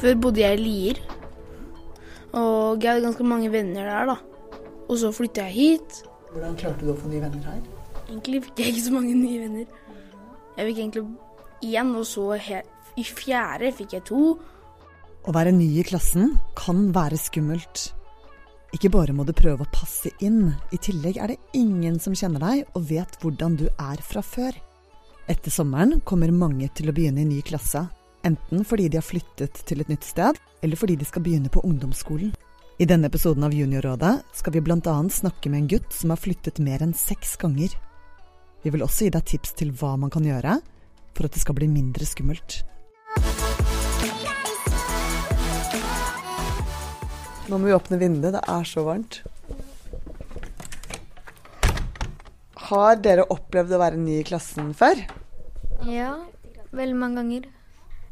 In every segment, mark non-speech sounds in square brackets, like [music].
Før bodde jeg i Lier. Og jeg hadde ganske mange venner der, da. Og så flytta jeg hit. Hvordan klarte du å få nye venner her? Egentlig fikk jeg ikke så mange nye venner. Jeg fikk egentlig én, og så i fjerde fikk jeg to. Å være ny i klassen kan være skummelt. Ikke bare må du prøve å passe inn, i tillegg er det ingen som kjenner deg og vet hvordan du er fra før. Etter sommeren kommer mange til å begynne i ny klasse, enten fordi de har flyttet til et nytt sted, eller fordi de skal begynne på ungdomsskolen. I denne episoden av Juniorrådet skal vi bl.a. snakke med en gutt som har flyttet mer enn seks ganger. Vi vil også gi deg tips til hva man kan gjøre for at det skal bli mindre skummelt. Nå må vi åpne vinduet, det er så varmt. Har dere opplevd å være ny i klassen før? Ja, veldig mange ganger.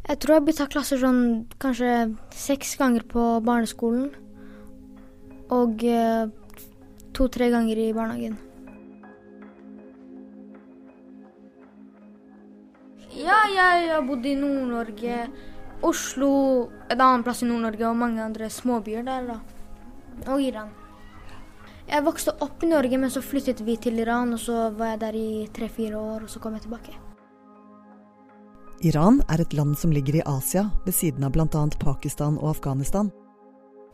Jeg tror jeg bytta klasser sånn kanskje seks ganger på barneskolen. Og eh, to-tre ganger i barnehagen. Ja, jeg har bodd i Nord-Norge. Oslo, et annet plass i Nord-Norge og mange andre småbyer der, da. Og Iran. Jeg vokste opp i Norge, men så flyttet vi til Iran, og så var jeg der i tre-fire år, og så kom jeg tilbake. Iran er et land som ligger i Asia, ved siden av bl.a. Pakistan og Afghanistan.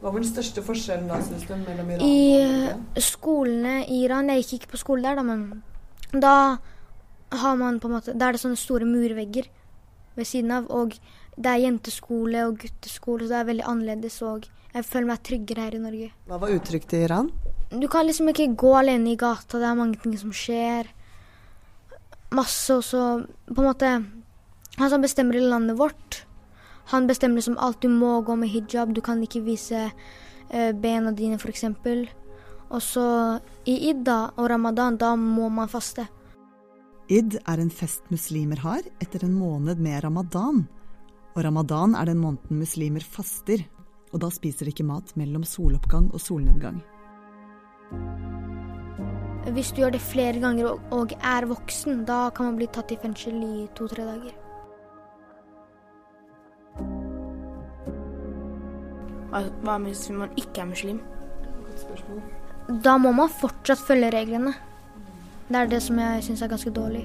Hva var den største forskjellen da, synes du, mellom Iran og Iran? I skolene i Iran Jeg gikk ikke på skole der, da, men da har man på en måte Da er det sånne store murvegger ved siden av, og det er jenteskole og gutteskole, så det er veldig annerledes. Og jeg føler meg tryggere her i Norge. Hva var utrygt i Iran? Du kan liksom ikke gå alene i gata. Det er mange ting som skjer. Masse også På en måte Han som bestemmer i landet vårt, han bestemmer liksom alt. Du må gå med hijab. Du kan ikke vise uh, bena dine, f.eks. Og så i id og ramadan, da må man faste. Id er en fest muslimer har etter en måned med ramadan. Og ramadan er den måneden muslimer faster, og da spiser de ikke mat mellom soloppgang og solnedgang. Hvis du gjør det flere ganger og er voksen, da kan man bli tatt i fengsel i to-tre dager. Hva hvis man ikke er muslim? Da må man fortsatt følge reglene. Det er det som jeg syns er ganske dårlig.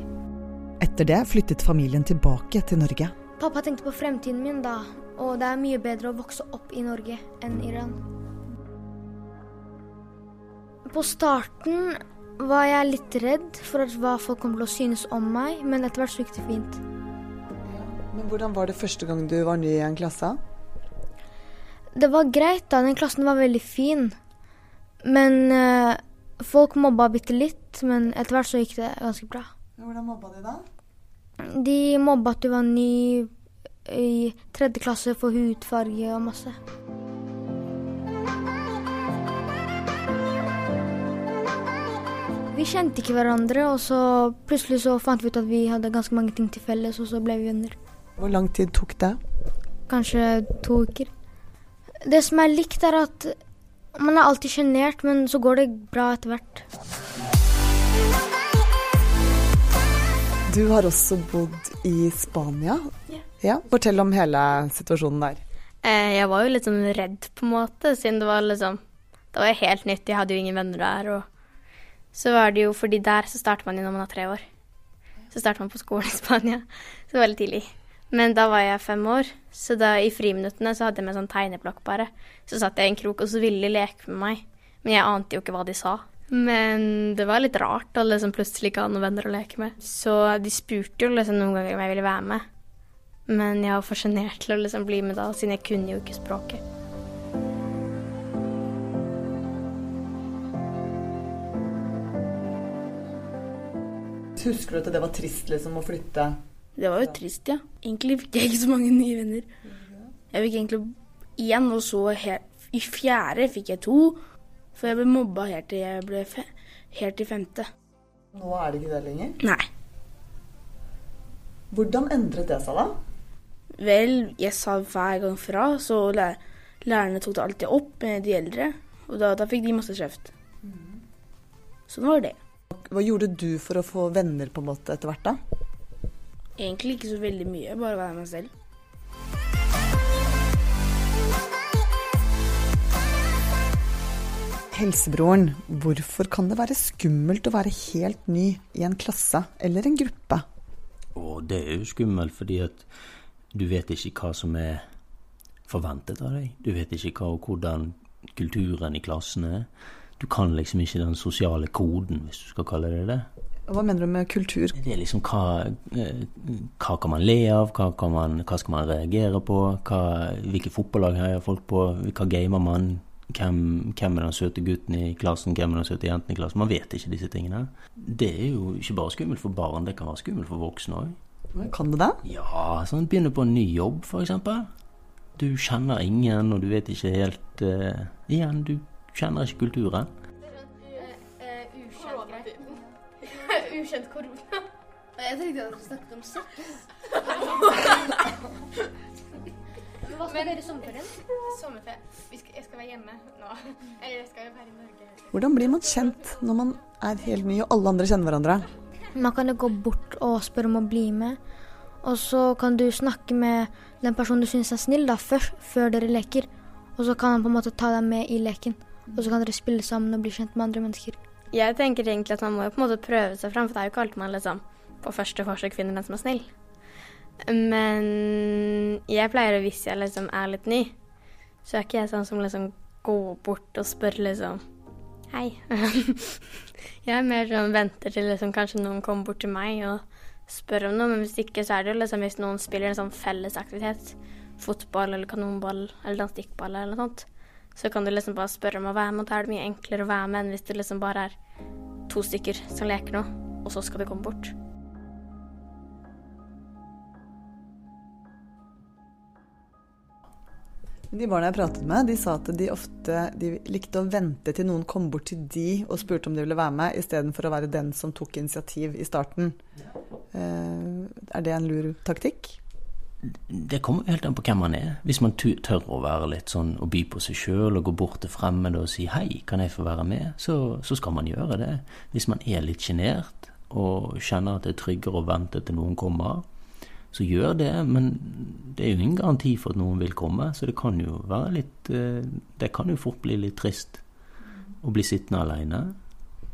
Etter det flyttet familien tilbake til Norge. Pappa tenkte på fremtiden min da, og det er mye bedre å vokse opp i Norge enn Iran. På starten var jeg litt redd for hva folk kom til å synes om meg, men etter hvert så gikk det fint. Men Hvordan var det første gang du var ny i en klasse? Det var greit, da. Den klassen var veldig fin. Men uh, folk mobba bitte litt, men etter hvert så gikk det ganske bra. Hvordan mobba de da? De mobba at du var ny i tredje klasse for hudfarge og masse. Vi kjente ikke hverandre, og så plutselig så fant vi ut at vi hadde ganske mange ting til felles, og så ble vi venner. Hvor lang tid tok det? Kanskje to uker. Det som er likt, er at man er alltid sjenert, men så går det bra etter hvert. Du har også bodd i Spania. Ja. ja. Fortell om hele situasjonen der. Eh, jeg var jo litt sånn redd, på en måte, siden det var liksom Det var helt nytt, jeg hadde jo ingen venner der. Og så var det jo fordi der så starter man jo når man er tre år. Så starter man på skolen i Spania. Så det var veldig tidlig. Men da var jeg fem år, så da i friminuttene så hadde jeg med sånn tegneblokk bare. Så satt jeg i en krok, og så ville de leke med meg. Men jeg ante jo ikke hva de sa. Men det var litt rart å liksom plutselig ikke ha noen venner å leke med. Så de spurte jo liksom noen ganger om jeg ville være med. Men jeg var for sjenert til å liksom bli med da, siden jeg kunne jo ikke språket. Husker du at det var trist liksom å flytte? Det var jo trist, ja. Egentlig fikk jeg ikke så mange nye venner. Jeg fikk egentlig én, og så i fjerde fikk jeg to. For jeg ble mobba helt til jeg ble helt til femte. Nå er det ikke det lenger? Nei. Hvordan endret det seg, da? Vel, jeg sa hver gang fra, så lærerne tok det alltid opp med de eldre. Og da, da fikk de masse kjeft. Mm. Sånn var det. Hva gjorde du for å få venner på en måte etter hvert, da? Egentlig ikke så veldig mye, bare være meg selv. Helsebroren, hvorfor kan det være skummelt å være helt ny i en klasse eller en gruppe? Og det er jo skummelt fordi at du vet ikke hva som er forventet av deg. Du vet ikke hva og hvordan kulturen i klassen er. Du kan liksom ikke den sosiale koden, hvis du skal kalle det det. Hva mener du med kultur? Det er liksom hva, eh, hva kan man le av, hva, kan man, hva skal man reagere på, hva, hvilke fotballag heier folk på, hva gamer man, hvem, hvem, er den søte gutten i klassen, hvem er den søte jenten i klassen. Man vet ikke disse tingene. Det er jo ikke bare skummelt for barn, det kan være skummelt for voksne òg. Kan det det? Ja, sånn begynne på en ny jobb, f.eks. Du kjenner ingen, og du vet ikke helt uh, Igjen, du kjenner ikke kulturen. Ukjent korona. [laughs] Jeg tenkte at vi snakket om sex. Hva skal dere i sommerferien? Sommerferie. Skal, jeg skal være hjemme nå. Eller jeg skal være i Norge. Hvordan blir man kjent når man er helt ny og alle andre kjenner hverandre? Man kan jo gå bort og spørre om å bli med. Og så kan du snakke med den personen du syns er snill, da, før, før dere leker. Og så kan han på en måte ta deg med i leken. Og så kan dere spille sammen og bli kjent med andre mennesker. Jeg tenker egentlig at man må jo på en måte prøve seg fram, for det er jo ikke alltid man liksom på første forsøk finner den som er snill. Men jeg pleier å, hvis jeg liksom er litt ny, så er ikke jeg sånn som liksom går bort og spør liksom Hei. [laughs] jeg er mer sånn venter til liksom kanskje noen kommer bort til meg og spør om noe, men hvis ikke så er det jo liksom hvis noen spiller en sånn fellesaktivitet, fotball eller kanonball eller stikkball eller noe sånt, så kan du liksom bare spørre om å være med, og da er det mye enklere å være med enn hvis det liksom bare er to stykker som leker nå, og så skal de komme bort. De barna jeg pratet med, de sa at de ofte de likte å vente til noen kom bort til de og spurte om de ville være med, istedenfor å være den som tok initiativ i starten. Eh, er det en lur taktikk? Det kommer helt an på hvem man er. Hvis man tør å være litt sånn og by på seg sjøl og gå bort til fremmede og si 'hei, kan jeg få være med', så, så skal man gjøre det. Hvis man er litt sjenert og kjenner at det er tryggere å vente til noen kommer, så gjør det. Men det er jo ingen garanti for at noen vil komme, så det kan jo være litt eh, Det kan jo fort bli litt trist å bli sittende aleine.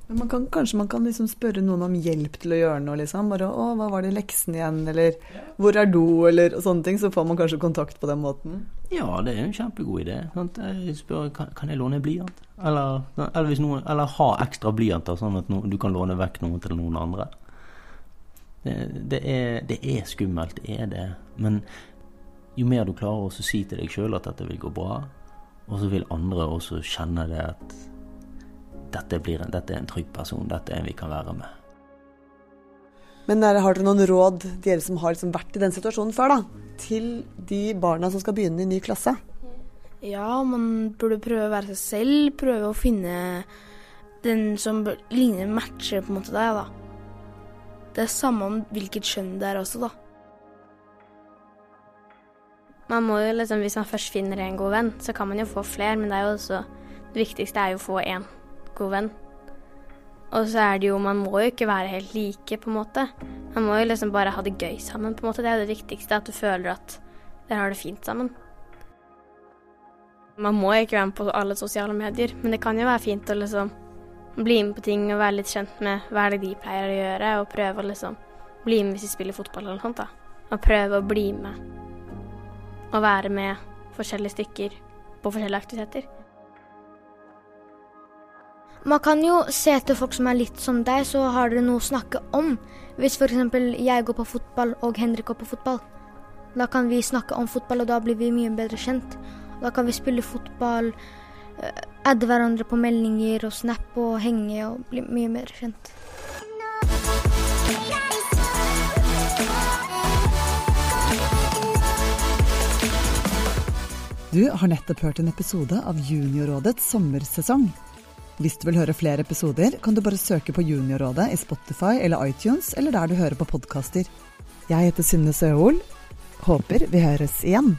Men man kan, kanskje man kan liksom spørre noen om hjelp til å gjøre noe, liksom. Bare 'Å, hva var det i leksen igjen?' Eller 'Hvor er do?' Eller sånne ting. Så får man kanskje kontakt på den måten. Ja, det er en kjempegod idé. Sant? Jeg spør kan, kan jeg låne blyant. Eller, eller, noen, eller, ha ekstra blyanter, sånn at no, du kan låne vekk noen til noen andre. Det, det, er, det, er, skummelt, det er det. Men jo mer du klarer å si til deg sjøl at dette vil gå bra, og så vil andre også kjenne det at dette, blir, dette er en trygg person, dette er en vi kan være med. Men der, har dere noen råd, dere som har liksom vært i den situasjonen før, da, til de barna som skal begynne i ny klasse? Ja, man burde prøve å være seg selv, prøve å finne den som ligner matcher på en måte deg, da. Det er samme om hvilket kjønn det er også, da. Man må jo liksom, Hvis man først finner en god venn, så kan man jo få flere, men det er jo også det viktigste er jo å få én god venn. Og så er det jo Man må jo ikke være helt like, på en måte. Man må jo liksom bare ha det gøy sammen, på en måte. Det er det viktigste, at du føler at dere har det fint sammen. Man må ikke være med på alle sosiale medier, men det kan jo være fint å liksom bli med på ting og være litt kjent med hva er det de pleier å gjøre, og prøve å liksom bli med hvis de spiller fotball eller noe sånt, da. Og prøve å bli med og være med forskjellige stykker på forskjellige aktiviteter. Man kan jo se til folk som er litt som deg, så har dere noe å snakke om. Hvis f.eks. jeg går på fotball og Henrik går på fotball. Da kan vi snakke om fotball, og da blir vi mye bedre kjent. Da kan vi spille fotball, eh, adde hverandre på meldinger og snap og henge og bli mye bedre kjent. Du har nettopp hørt en episode av Juniorrådets sommersesong. Hvis du vil høre flere episoder, kan du bare søke på Juniorrådet i Spotify eller iTunes, eller der du hører på podkaster. Jeg heter Synne Søhol. Håper vi høres igjen.